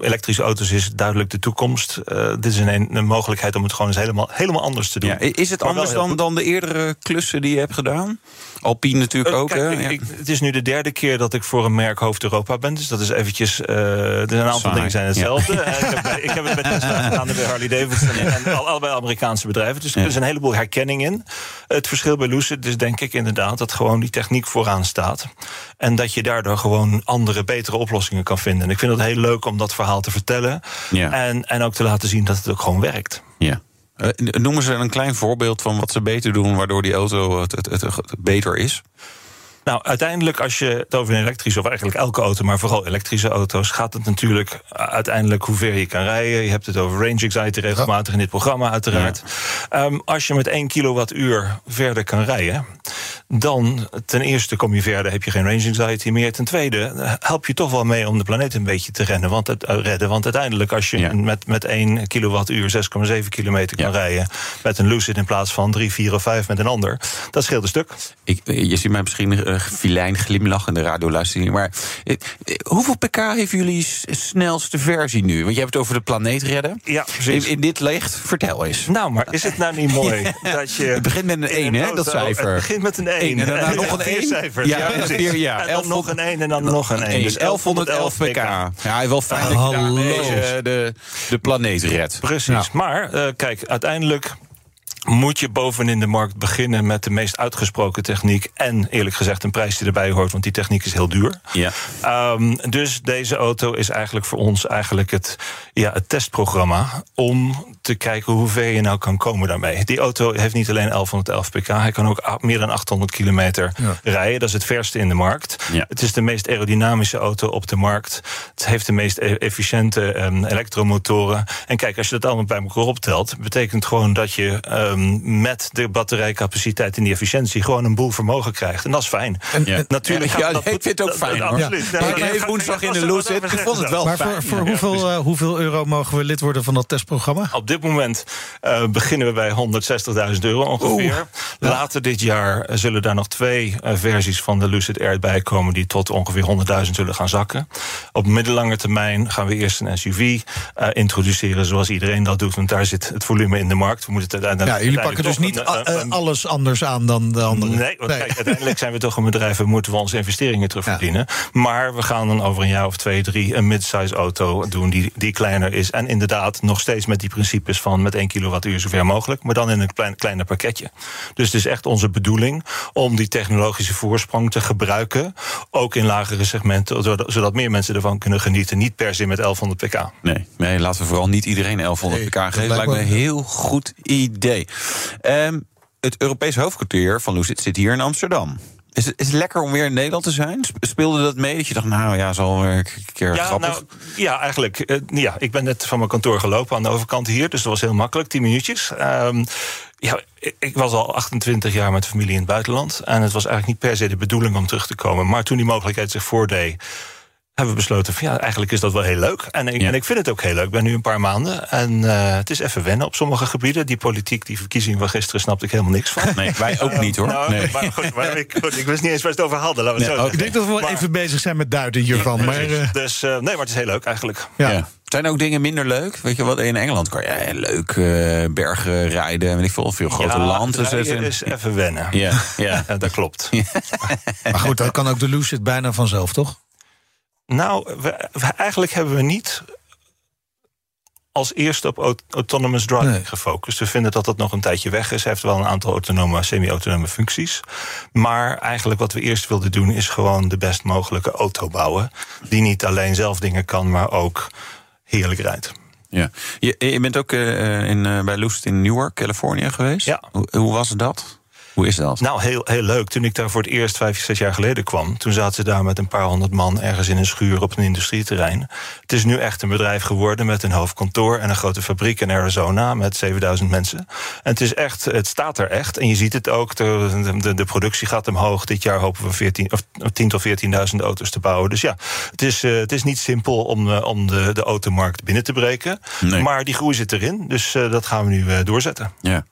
elektrische auto's is duidelijk de toekomst. Eh, dit is een, een mogelijkheid om het gewoon eens helemaal, helemaal anders te doen. Ja, is het Maar anders dan, dan de eerdere klussen die je hebt gedaan? Alpine natuurlijk Eh, ook. kijk, hè? ik- het is nu de derde keer dat ik voor een merk hoofd Europa ben. Dus dat is eventjes. eh, er zijn een aantal Saai, dingen zijn hetzelfde. Eh, ik, heb, bij- ik heb het bij Tesla gedaan bij Harley Davidson. En al, allebei Amerikaanse bedrijven. Dus er is een heleboel herkenning in. Het verschil bij Lucid is denk ik inderdaad dat gewoon die techniek vooraan staat. En dat je daardoor gewoon andere, betere oplossingen kan vinden. En ik vind het heel leuk om dat verhaal te vertellen. Ja. En, en ook te laten zien dat het ook gewoon werkt. Ja. Eh, noemen ze een klein voorbeeld van wat ze beter doen, waardoor die auto het, het, beter is? Nou, uiteindelijk, als je het over een elektrische, of eigenlijk elke auto, maar vooral elektrische auto's, gaat het natuurlijk uh, uiteindelijk hoe ver je kan rijden. Je hebt het over range anxiety regelmatig in dit programma, uiteraard. Ehm, als je met 1 kilowattuur verder kan rijden, dan ten eerste kom je verder, heb je geen range anxiety meer. Ten tweede eh, help je toch wel mee om de planeet een beetje te rennen, want het, eh, redden. Want uiteindelijk, als je Ja. met, met 1 kilowattuur 6,7 kilometer kan Ja. rijden met een Lucid in plaats van 3, 4 of 5 met een ander, dat scheelt een stuk. Ik, je ziet mij misschien uh, filijn glimlachen in de radioluistering. Maar eh, eh, hoeveel pk heeft jullie snelste versie nu? Want je hebt het over de planeet redden. Ja, in, precies. in dit licht, vertel eens. Nou, maar is het nou niet mooi dat je... Het begint met een in 1, hè, dat cijfer. Het begint met een 1. Eén en daarna nog een vier één. cijfers. Ja, Ja, en precies. ja. En dan nog een 1 en dan nog een 1. Eén, Dus 1111 pk. Ja, wel fijn dat je daarmee eh, de, de planeet redt. Precies. Maar eh, kijk, uiteindelijk moet je bovenin de markt beginnen met de meest uitgesproken techniek. En eerlijk gezegd een prijs die erbij hoort, want die techniek is heel duur. Ja. Ehm, dus deze auto is eigenlijk voor ons eigenlijk het, ja, het testprogramma om te kijken hoe ver je nou kan komen daarmee. Die auto heeft niet alleen 1111 pk, hij kan ook meer dan 800 kilometer rijden. Dat is het verste in de markt. Ja. Het is de meest aerodynamische auto op de markt. Het heeft de meest e- efficiënte ehm, elektromotoren. En kijk, als je dat allemaal bij elkaar optelt, betekent gewoon dat je ehm, met de batterijcapaciteit en die efficiëntie gewoon een boel vermogen krijgt. En dat is fijn. En- Ja. Natuurlijk Ja, ik vind het ook fijn. Absoluut. Ik woensdag in de ga- Ik vond het wel maar fijn. voor, hoeveel, eh, hoeveel euro mogen we lid worden van dat testprogramma? Op dit moment eh, beginnen we bij 160.000 euro ongeveer. Later dit jaar eh, zullen daar nog twee eh, versies van de Lucid Air bij komen... die tot ongeveer 100.000 zullen gaan zakken. Op middellange termijn gaan we eerst een SUV introduceren... zoals iedereen dat doet, want daar zit het volume in de markt. We moeten het uiteindelijk Ja, jullie pakken dus niet een- een- alles anders aan dan de anderen. Nee, want kijk, uiteindelijk zijn we toch een bedrijf en moeten we onze investeringen terugverdienen. Maar we gaan dan over een jaar of twee, drie een mid-size auto doen die, die kleiner is. En inderdaad nog steeds met die principes principes van met 1 kilowattuur zover mogelijk, maar dan in een klein, kleiner pakketje. Dus het is echt onze bedoeling om die technologische voorsprong te gebruiken, ook in lagere segmenten, zodat meer mensen ervan kunnen genieten. Niet per se met 1100 pk. Nee, nee laten we vooral niet iedereen 1100 pk geven. Dat lijkt me een heel goed idee. Um, het Europese hoofdkwartier van Lucid zit hier in Amsterdam. Is het, is het lekker om weer in Nederland te zijn? Speelde dat mee? Dat je dacht, nou ja, zal weer een keer ja, grappig. Nou, ja, eigenlijk. Uh, ja, ik ben net van mijn kantoor gelopen aan de overkant hier. Dus dat was heel makkelijk, 10 minuutjes. Um, ja, ik was al 28 jaar met familie in het buitenland. En het was eigenlijk niet per se de bedoeling om terug te komen. Maar toen die mogelijkheid zich voordeed hebben we besloten van ja, eigenlijk is dat wel heel leuk. En ik, en ik vind het ook heel leuk. Ik ben nu een paar maanden en uh, het is even wennen op sommige gebieden. Die politiek, die verkiezing van gisteren, snapte ik helemaal niks van. Nee, wij ook niet hoor. Nou, nee. maar goed, maar ik, ik, wist niet eens waar het over hadden. Laten we nee, zo ik denk dat we wel even bezig zijn met duiden hiervan. maar, uh... Dus uh, nee, maar het is heel leuk eigenlijk. Ja. ja. Zijn ook dingen minder leuk? Weet je wat, in Engeland kan je leuk uh, bergen rijden. Weet ik veel, veel grote ja, landen. Het is even wennen. Ja, ja. dat klopt. maar goed, dat kan ook de Lucid bijna vanzelf, toch? Nou, we, eigenlijk hebben we niet als eerste op autonomous driving gefocust. We vinden dat dat nog een tijdje weg is. Hij heeft wel een aantal autonome, semi-autonome functies. Maar eigenlijk wat we eerst wilden doen... is gewoon de best mogelijke auto bouwen. Die niet alleen zelf dingen kan, maar ook heerlijk rijdt. Ja. Je, je bent ook uh, in, uh, bij Lucid in Newark, Californië geweest. Ja. Hoe, hoe was dat? Hoe is dat? Nou, heel, heel leuk. Toen ik daar voor het eerst vijf, zes jaar geleden kwam... toen zaten ze daar met een paar honderd man ergens in een schuur op een industrieterrein. Het is nu echt een bedrijf geworden met een hoofdkantoor... en een grote fabriek in Arizona met 7000 mensen. En het, is echt, het staat er echt. En je ziet het ook, de, de, de productie gaat omhoog. Dit jaar hopen we 14, of 10 tot 14.000 auto's te bouwen. Dus ja, het is, uh, het is niet simpel om, uh, om de, de automarkt binnen te breken. Nee. Maar die groei zit erin, dus uh, dat gaan we nu doorzetten. Ja.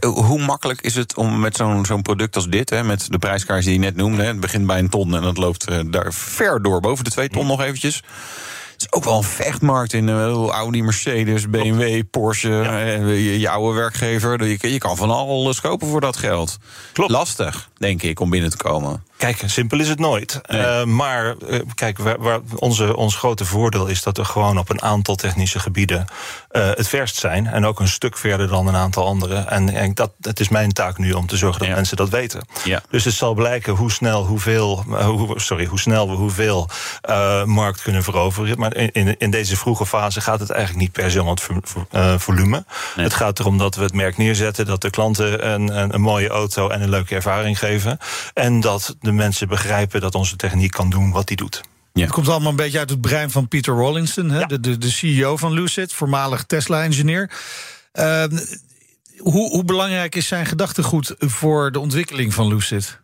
Hoe makkelijk is het om met zo'n zo'n product als dit, hè, met de prijskaart die je net noemde, hè, het begint bij een ton en dat loopt uh, daar ver door, boven de twee ton nog eventjes. Het is ook wel een vechtmarkt in uh, Audi, Mercedes, BMW, Porsche, ja. je, je, oude werkgever. Je, je kan van alles kopen voor dat geld. Klopt. Lastig, denk ik, om binnen te komen. Kijk, simpel is het nooit. Nee. Uh, maar uh, kijk, waar, waar onze, ons grote voordeel is dat we gewoon op een aantal technische gebieden uh, het verst zijn. En ook een stuk verder dan een aantal anderen. En, en dat, het is mijn taak nu om te zorgen dat ja. mensen dat weten. Ja. Dus het zal blijken hoe snel, hoeveel, hoe, sorry, hoe snel we hoeveel markt kunnen veroveren. Maar in, in deze vroege fase gaat het eigenlijk niet per se om het volume. Nee. Het gaat erom dat we het merk neerzetten, dat de klanten een, een, een mooie auto en een leuke ervaring geven. En dat de mensen begrijpen dat onze techniek kan doen wat die doet. Ja. Het komt allemaal een beetje uit het brein van Peter Rawlinson, hè? Ja. De, de, de, CEO van Lucid, voormalig Tesla-engineer. Uh, hoe, hoe belangrijk is zijn gedachtegoed voor de ontwikkeling van Lucid?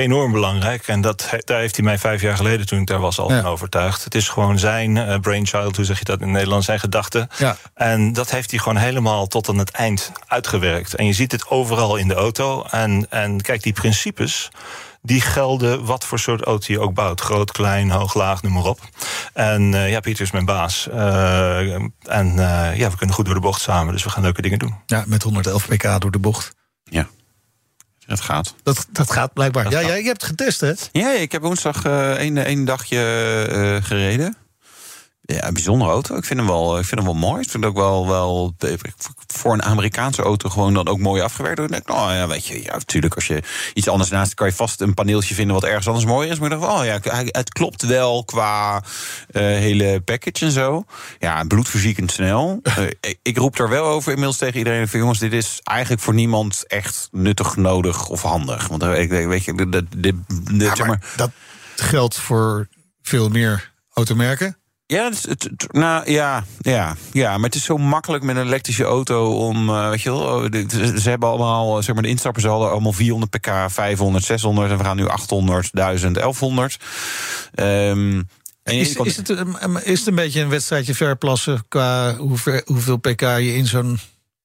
enorm belangrijk. En dat, daar heeft hij mij vijf jaar geleden, toen ik daar was, al van overtuigd. Het is gewoon zijn uh, brainchild, hoe zeg je dat in Nederland, zijn gedachten. Ja. En dat heeft hij gewoon helemaal tot aan het eind uitgewerkt. En je ziet het overal in de auto. En, en kijk, die principes die gelden wat voor soort auto je ook bouwt. Groot, klein, hoog, laag, noem maar op. En uh, ja, Pieter is mijn baas. Uh, en uh, ja, we kunnen goed door de bocht samen, dus we gaan leuke dingen doen. Ja, met 111 pk door de bocht. Ja. Het gaat. Dat, dat gaat blijkbaar. Dat ja, gaat. jij hebt getest, hè? Ja, ik heb woensdag een, een dagje gereden. Ja, een bijzondere auto. Ik vind hem wel, ik vind hem wel mooi. Ik vind het ook wel, wel voor een Amerikaanse auto gewoon dan ook mooi afgewerkt. Ik denk, nou ja, weet je, ja, natuurlijk, als je iets anders naast kan je vast een paneeltje vinden wat ergens anders mooi is. Maar ik dacht, oh ja, het klopt wel qua uh, hele package en zo. Ja, bloedverziekend snel. uh, ik roep er wel over inmiddels tegen iedereen van jongens, dit is eigenlijk voor niemand echt nuttig, nodig of handig. Want ik weet je, dit, dit, dit, ja, zeg maar, dat geldt voor veel meer automerken. Ja, het, het, nou ja, ja, ja, maar het is zo makkelijk met een elektrische auto om, uh, weet je wel, ze hebben allemaal, zeg maar, de instappers hadden allemaal 400 pk, 500, 600 en we gaan nu 800, 1000, 1100. Um, is, is, het, is het een beetje een wedstrijdje verplassen qua hoeveel, hoeveel pk je in zo'n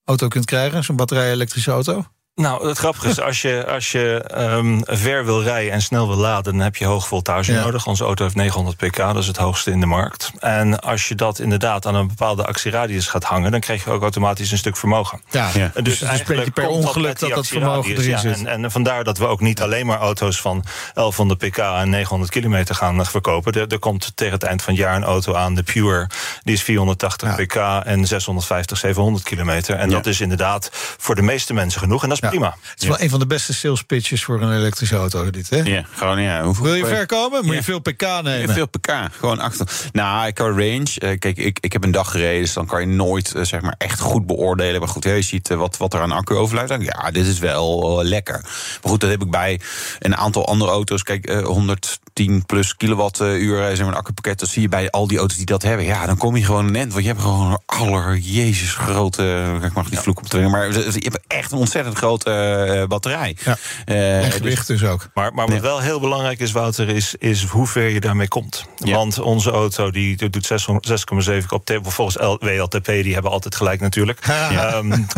auto kunt krijgen, zo'n batterij-elektrische auto? Nou, het grappige is, als je, als je um, ver wil rijden en snel wil laden, dan heb je hoge voltage Ja. nodig. Onze auto heeft 900 pk, dat is het hoogste in de markt. En als je dat inderdaad aan een bepaalde actieradius gaat hangen, dan krijg je ook automatisch een stuk vermogen. Ja, dus beetje eigenlijk per ongeluk met die dat dat vermogen actieradius, erin ja. zit. En, en vandaar dat we ook niet alleen maar auto's van 1100 pk en 900 kilometer gaan eh, verkopen. Er, er komt tegen het eind van het jaar een auto aan, de Pure. Die is 480 Ja. pk en 650, 700 kilometer. En Ja. dat is inderdaad voor de meeste mensen genoeg. En dat is Prima. Het is wel een van de beste sales pitches voor een elektrische auto, dit, hè? Ja, gewoon, ja. Hoeveel... Wil je ver komen? Moet je veel pk nemen? Veel pk, gewoon achter. Nou, ik kan range, eh, kijk, ik, ik heb een dag gereden, dus dan kan je nooit, eh, zeg maar, echt goed beoordelen. Maar goed, je ziet eh, wat, wat er aan accu overlijdt. Ja, dit is wel lekker. Maar goed, dat heb ik bij een aantal andere auto's. Kijk, 100... 10 plus kilowattuur zeg maar, accupakket. Dat zie je bij al die auto's die dat hebben. Ja, dan kom je gewoon een end. Want je hebt gewoon een aller Jezus grote. Ik mag niet vloek op maar je hebt echt een ontzettend grote eh, batterij. Ja. Eh, en dus-, dus, ook. Maar, maar wat wel heel belangrijk is, Wouter, is, is hoe ver je daarmee komt. Want onze auto die doet 6,7 op Volgens WLTP, die hebben altijd gelijk natuurlijk.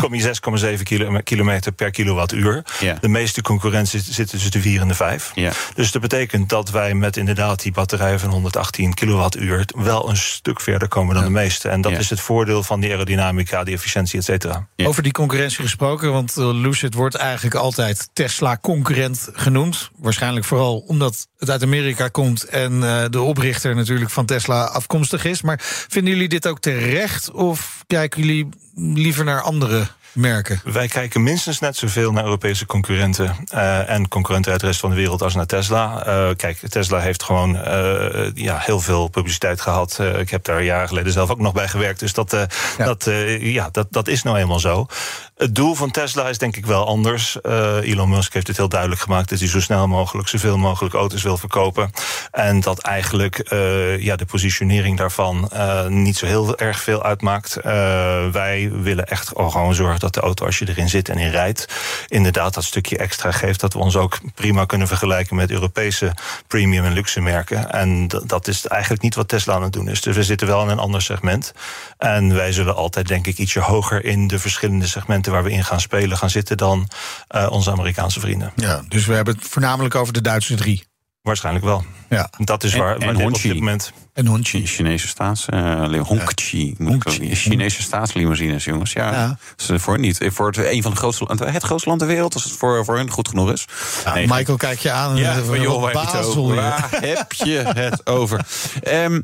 Kom je 6,7 kilo, kilometer per kilowattuur. De meeste concurrentie zitten tussen de 4 en de 5. Dus dat betekent dat wij met inderdaad die batterij van 118 kilowattuur wel een stuk verder komen dan de meeste. En dat Ja. is het voordeel van die aerodynamica, die efficiëntie, et cetera. Ja. Over die concurrentie gesproken, want eh, Lucid wordt eigenlijk altijd Tesla-concurrent genoemd. Waarschijnlijk vooral omdat het uit Amerika komt en eh, de oprichter natuurlijk van Tesla afkomstig is. Maar vinden jullie dit ook terecht of kijken jullie liever naar andere merken? Wij kijken minstens net zoveel naar Europese concurrenten eh, en concurrenten uit de rest van de wereld als naar Tesla. Eh, kijk, Tesla heeft gewoon eh, ja, heel veel publiciteit gehad. Eh, ik heb daar jaren geleden zelf ook nog bij gewerkt. Dus dat, Ja. dat, ja, dat, dat is nou eenmaal zo. Het doel van Tesla is denk ik wel anders. Eh, Elon Musk heeft het heel duidelijk gemaakt dat hij zo snel mogelijk, zoveel mogelijk auto's wil verkopen. En dat eigenlijk eh, ja, de positionering daarvan eh, niet zo heel erg veel uitmaakt. Wij willen echt gewoon zorgen dat de auto, als je erin zit en in rijdt, inderdaad dat stukje extra geeft. Dat we ons ook prima kunnen vergelijken met Europese premium en luxe merken. En dat is eigenlijk niet wat Tesla aan het doen is. Dus we zitten wel in een ander segment. En wij zullen altijd, denk ik, ietsje hoger in de verschillende segmenten waar we in gaan spelen gaan zitten dan eh, onze Amerikaanse vrienden. Ja, dus we hebben het voornamelijk over de Duitse drie. Waarschijnlijk wel. Ja, Dat is En- waar, en op dit moment. en Hongqi. Chinese staats... eh Hongqi. Chinese staatslimousines, jongens. Ja, Ja. Voor niet. Voor het, een van de grootste, het grootste land ter wereld, als het voor, voor hun goed genoeg is. Ja, Nee, Michael, kijk je aan. Ja, en van joh, waar heb je het over? heb je het over? Ehm,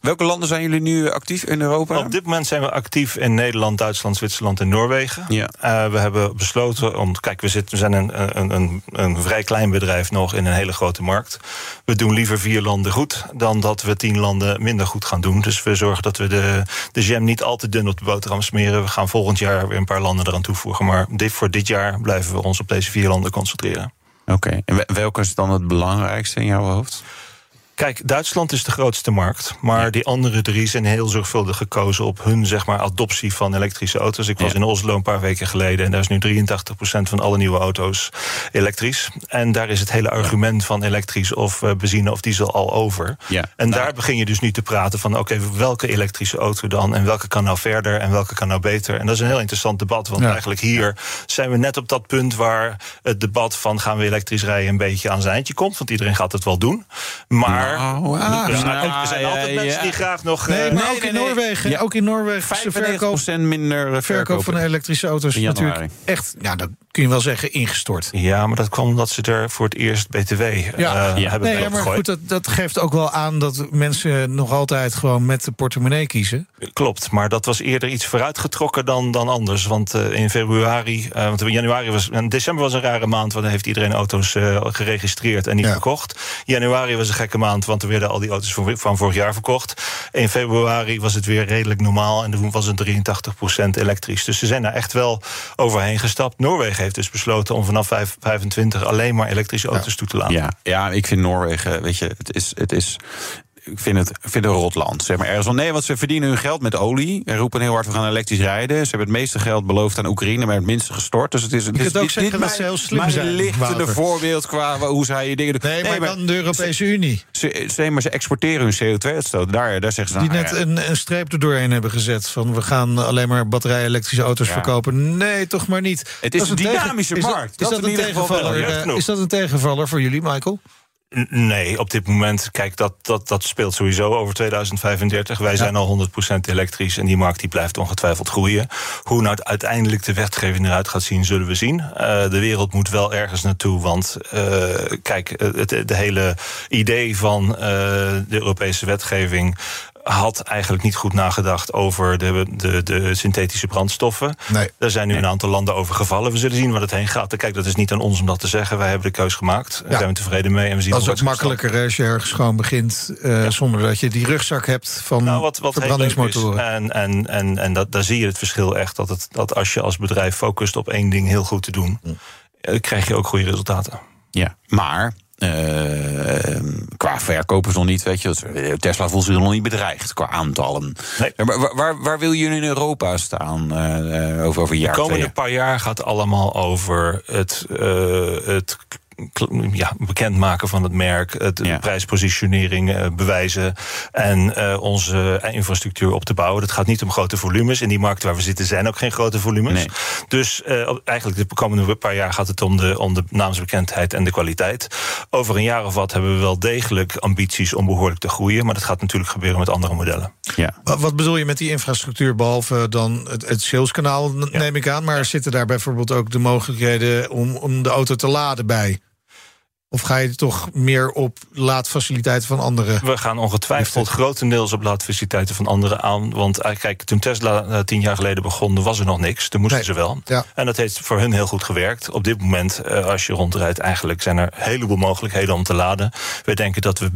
welke landen zijn jullie nu actief in Europa? Op dit moment zijn we actief in Nederland, Duitsland, Zwitserland en Noorwegen. Ja. Eh, we hebben besloten om. Kijk, we, zitten, we zijn een, een, een, een vrij klein bedrijf nog in een hele grote markt. We doen liever vier landen goed dan dat we tien landen minder goed gaan doen. Dus we zorgen dat we de, de jam niet al te dun op de boterham smeren. We gaan volgend jaar weer een paar landen eraan toevoegen. Maar dit, voor dit jaar blijven we ons op deze vier landen concentreren. Oké, en we- welke is dan het belangrijkste in jouw hoofd? Kijk, Duitsland is de grootste markt. Maar die andere drie zijn heel zorgvuldig gekozen op hun zeg maar, adoptie van elektrische auto's. Ik was Ja. in Oslo een paar weken geleden en daar is nu 83% van alle nieuwe auto's elektrisch. En daar is het hele argument van elektrisch of eh, benzine of diesel al over. Ja. En Nou, daar begin je dus nu te praten van oké, welke elektrische auto dan? En welke kan nou verder en welke kan nou beter? En dat is een heel interessant debat. Want eigenlijk hier zijn we net op dat punt waar het debat van gaan we elektrisch rijden een beetje aan zijn eindje komt. Want iedereen gaat het wel doen. Maar Nou, ah, er zijn, nou, er zijn ja, altijd mensen ja. die graag nog. Nee, eh, maar nee, ook, nee, in nee. Noorwegen, Ja. ook in Noorwegen verkoop, 95% minder eh, verkoop verkoop. van elektrische auto's In januari. natuurlijk echt, ja, dat kun je wel zeggen, ingestort. ja, maar dat kwam omdat ze er voor het eerst BTW eh, Ja. hebben Nee, ja, maar goed, dat, dat geeft ook wel aan dat mensen nog altijd gewoon met de portemonnee kiezen. Klopt, maar dat was eerder iets vooruitgetrokken dan, dan anders. Want eh, in februari, eh, want in januari was. En december was een rare maand, want dan heeft iedereen auto's eh, geregistreerd en niet Ja. verkocht. Januari was een gekke maand, want er werden al die auto's van, van vorig jaar verkocht. In februari was het weer redelijk normaal en toen was het 83% elektrisch. Dus ze zijn daar echt wel overheen gestapt. Noorwegen heeft dus besloten om vanaf 5 25 alleen maar elektrische auto's toe te laten. Ja, ja, ik vind Noorwegen, weet je, het is. Het is ik vind het, vind het rotland. Zeg maar ergens van nee, want ze verdienen hun geld met olie. En roepen heel hard, we gaan elektrisch rijden. Ze hebben het meeste geld beloofd aan Oekraïne, maar het minste gestort. Dus het is, het Je is kunt ook dit- zeggen dit dat ze heel slim mijn zijn, lichtende voorbeeld qua hoe zij je dingen doen. Nee, maar dan de Europese Unie. Ze, ze, maar ze exporteren hun CO2-uitstoot. Daar, daar zeggen ze Die nou, net ja, een, een streep er doorheen hebben gezet. Van we gaan alleen maar batterij-elektrische auto's Ja. verkopen. Nee, toch maar niet. Het is Dat een dynamische is dat- markt. Is Dat dat, een tegenvaller? Eh, is dat een tegenvaller voor jullie, Michael? Nee, op dit moment, kijk, dat, dat, dat speelt sowieso over 2035. Wij zijn al 100% elektrisch en die markt die blijft ongetwijfeld groeien. Hoe nou uiteindelijk de wetgeving eruit gaat zien, zullen we zien. Eh, de wereld moet wel ergens naartoe, want eh, kijk, het, het hele idee van eh, de Europese wetgeving had eigenlijk niet goed nagedacht over de, de, de synthetische brandstoffen. Nee. Daar zijn nu een aantal landen over gevallen. We zullen zien waar het heen gaat. Kijk, dat is niet aan ons om dat te zeggen. Wij hebben de keus gemaakt. Daar Ja. zijn we tevreden mee. En we zien Dat is ook makkelijker hè, als je ergens gewoon begint... eh, zonder dat je die rugzak hebt van Nou, wat, wat verbrandingsmotoren. en, en, en, en dat, daar zie je het verschil echt. Dat, het, dat als je als bedrijf focust op één ding heel goed te doen, eh, krijg je ook goede resultaten. Ja, maar qua verkopers nog niet, weet je. Tesla voelt zich nog niet bedreigd qua aantallen. Nee. Waar, waar, waar wil je in Europa staan eh, eh, over, over een jaar? De komende twee paar jaar gaat allemaal over het, eh, het ja, bekendmaken van het merk, het, Ja. de prijspositionering eh, bewijzen en eh, onze infrastructuur op te bouwen. Dat gaat niet om grote volumes. In die markt waar we zitten zijn ook geen grote volumes. Nee. Dus eh, eigenlijk de komende paar jaar gaat het om de, om de naamsbekendheid en de kwaliteit. Over een jaar of wat hebben we wel degelijk ambities om behoorlijk te groeien. Maar dat gaat natuurlijk gebeuren met andere modellen. Ja. Wat, bedoel je met die infrastructuur, behalve dan het, het saleskanaal, neem ik aan. Maar zitten daar bijvoorbeeld ook de mogelijkheden om, om de auto te laden bij? Of ga je toch meer op laadfaciliteiten van anderen? We gaan ongetwijfeld grotendeels op laadfaciliteiten van anderen aan. Want eh, kijk, toen Tesla eh, tien jaar geleden begon, was er nog niks. Toen moesten Nee. ze wel. Ja. En dat heeft voor hun heel goed gewerkt. Op dit moment, eh, als je rondrijdt, eigenlijk zijn er een heleboel mogelijkheden om te laden. We denken dat we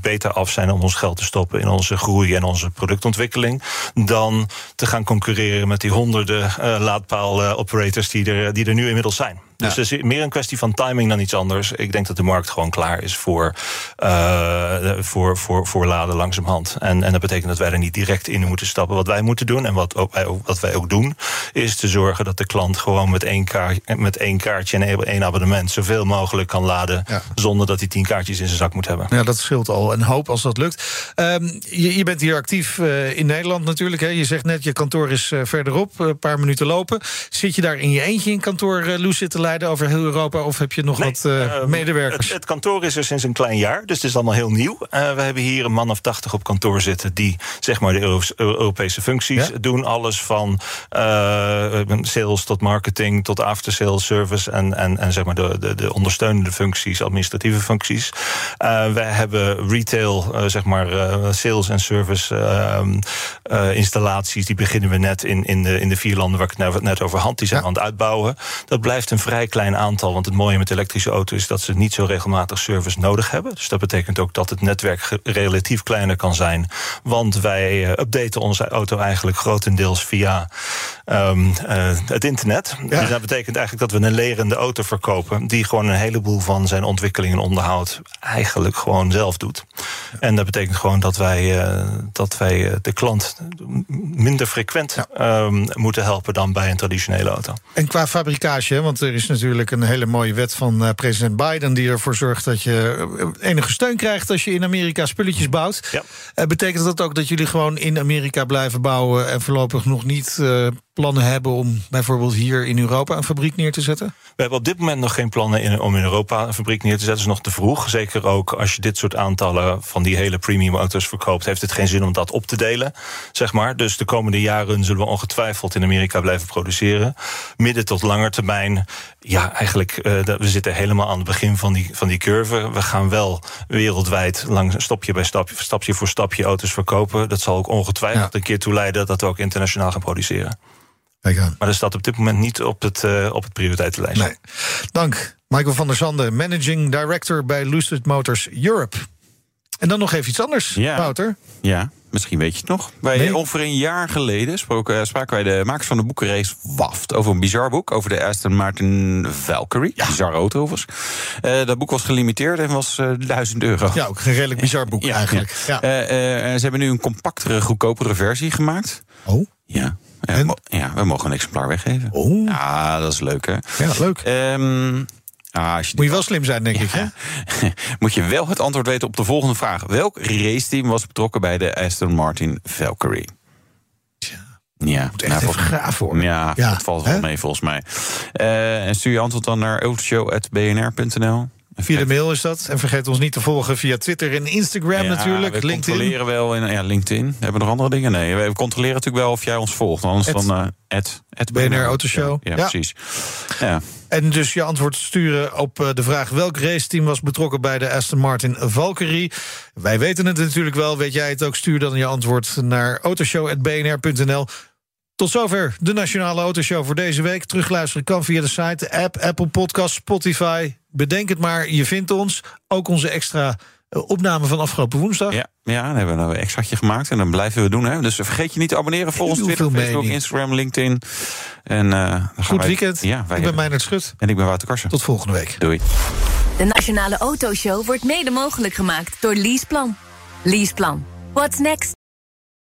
beter af zijn om ons geld te stoppen in onze groei en onze productontwikkeling. Dan te gaan concurreren met die honderden laadpaal-operators die, er, die er nu inmiddels zijn. Dus het is meer een kwestie van timing dan iets anders. Ik denk dat de markt gewoon klaar is voor, eh, voor, voor, voor laden langzamerhand. En, en dat betekent dat wij er niet direct in moeten stappen. Wat wij moeten doen en wat, ook, wij, ook- wat wij ook doen, is te zorgen dat de klant gewoon met één, kaart, met één kaartje en één abonnement zoveel mogelijk kan laden. Ja. Zonder dat hij tien kaartjes in zijn zak moet hebben. Ja, dat scheelt al een hoop als dat lukt. Ehm, je, je bent hier actief eh, in Nederland natuurlijk. Hè. Je zegt net, je kantoor is eh, verderop, een paar minuten lopen. Zit je daar in je eentje in kantoor uh, Loes te over heel Europa? Of heb je nog Nee, wat eh, eh, medewerkers? Het, het kantoor is er sinds een klein jaar, dus het is allemaal heel nieuw. Eh, we hebben hier een man of tachtig op kantoor zitten die zeg maar de Euro- Europese functies Ja? doen. Alles van sales tot marketing tot after sales service en, en, en zeg maar de, de, de ondersteunende functies, administratieve functies. Wij hebben retail, zeg maar sales en service ehm, eh, installaties. Die beginnen we net in, in, de, in de vier landen waar ik het nou net over had. Die zijn Ja. aan het uitbouwen. Dat blijft een vrij klein aantal. Want het mooie met elektrische auto's is dat ze niet zo regelmatig service nodig hebben. Dus dat betekent ook dat het netwerk relatief kleiner kan zijn. Want wij eh, updaten onze auto eigenlijk grotendeels via ehm, eh, het internet. Ja. Dus dat betekent eigenlijk dat we een lerende auto verkopen. Die gewoon een heleboel van zijn ontwikkeling en onderhoud eigenlijk gewoon zelf doet. En dat betekent gewoon dat wij, eh, dat wij de klant minder frequent ehm, moeten helpen dan bij een traditionele auto. En qua fabrikage, want er is natuurlijk een hele mooie wet van eh, president Biden... die ervoor zorgt dat je eh, enige steun krijgt als je in Amerika spulletjes bouwt. Ja. Eh, betekent dat ook dat jullie gewoon in Amerika blijven bouwen... en voorlopig nog niet plannen hebben om bijvoorbeeld hier in Europa een fabriek neer te zetten? We hebben op dit moment nog geen plannen in, om in Europa een fabriek neer te zetten. Dat is nog te vroeg. Zeker ook als je dit soort aantallen van die hele premium auto's verkoopt, heeft het geen zin om dat op te delen. Zeg maar. Dus de komende jaren zullen we ongetwijfeld in Amerika blijven produceren. Midden tot langer termijn. Ja, eigenlijk, eh, we zitten helemaal aan het begin van die, van die curve. We gaan wel wereldwijd lang stapje bij stapje, stapje voor stapje auto's verkopen. Dat zal ook ongetwijfeld Ja. een keer toe leiden dat we ook internationaal gaan produceren. Kijk aan. Maar dat staat op dit moment niet op het, eh, op het prioriteitenlijst. Nee. Dank, Michael van der Zanden, Managing Director bij Lucid Motors Europe. En dan nog even iets anders, Ja. Wouter. Ja, misschien weet je het nog. Wij, Nee. Ongeveer een jaar geleden spraken, eh, spraken wij de makers van de boekenrace WAFT... over een bizar boek, over de Aston Martin Valkyrie. Bizar auto overigens. Eh, dat boek was gelimiteerd en was eh 1000 euro. Ja, ook een redelijk bizar boek eigenlijk. Ja. Eh, eh, ze hebben nu een compactere, goedkopere versie gemaakt. Oh, Ja. Ja, En? ja, we mogen een exemplaar weggeven. Oh. Ja, dat is leuk, hè? ja, leuk. Ehm, ah, je Moet je wel slim zijn, denk ik, hè? moet je wel het antwoord weten op de volgende vraag. Welk raceteam was betrokken bij de Aston Martin Valkyrie? Ja, Moet echt even graven, hoor. Ja, Ja, dat valt wel hè? mee volgens mij. Eh, en stuur je antwoord dan naar autoshow.bnr.nl. Via de mail is dat. En vergeet ons niet te volgen via Twitter en Instagram Ja, natuurlijk. We LinkedIn. controleren wel in ja, LinkedIn. Hebben we nog andere dingen? Nee, we controleren natuurlijk wel of jij ons volgt. Anders dan eh at, at BNR Autoshow. Ja, Ja. precies. Ja. En dus je antwoord sturen op eh, de vraag... welk raceteam was betrokken bij de Aston Martin Valkyrie? Wij weten het natuurlijk wel. Weet jij het ook? Stuur dan je antwoord naar autoshow.bnr.nl. Tot zover de Nationale Autoshow voor deze week. Terugluisteren kan via de site, de app, Apple Podcast, Spotify. Bedenk het maar, je vindt ons. Ook onze extra eh, opname van afgelopen woensdag. Ja, ja, dan hebben we een extraatje gemaakt en dan blijven we doen. Hè. Dus vergeet je niet te abonneren. Volg ons Twitter, Facebook, mening. Instagram, LinkedIn. En, eh, dan gaan Goed wij- weekend. Ja, wij ik ben Meijnerd Schut. En ik ben Wouter Karsen. Tot volgende week. Doei. De Nationale Autoshow wordt mede mogelijk gemaakt door Leaseplan. Leaseplan. What's next?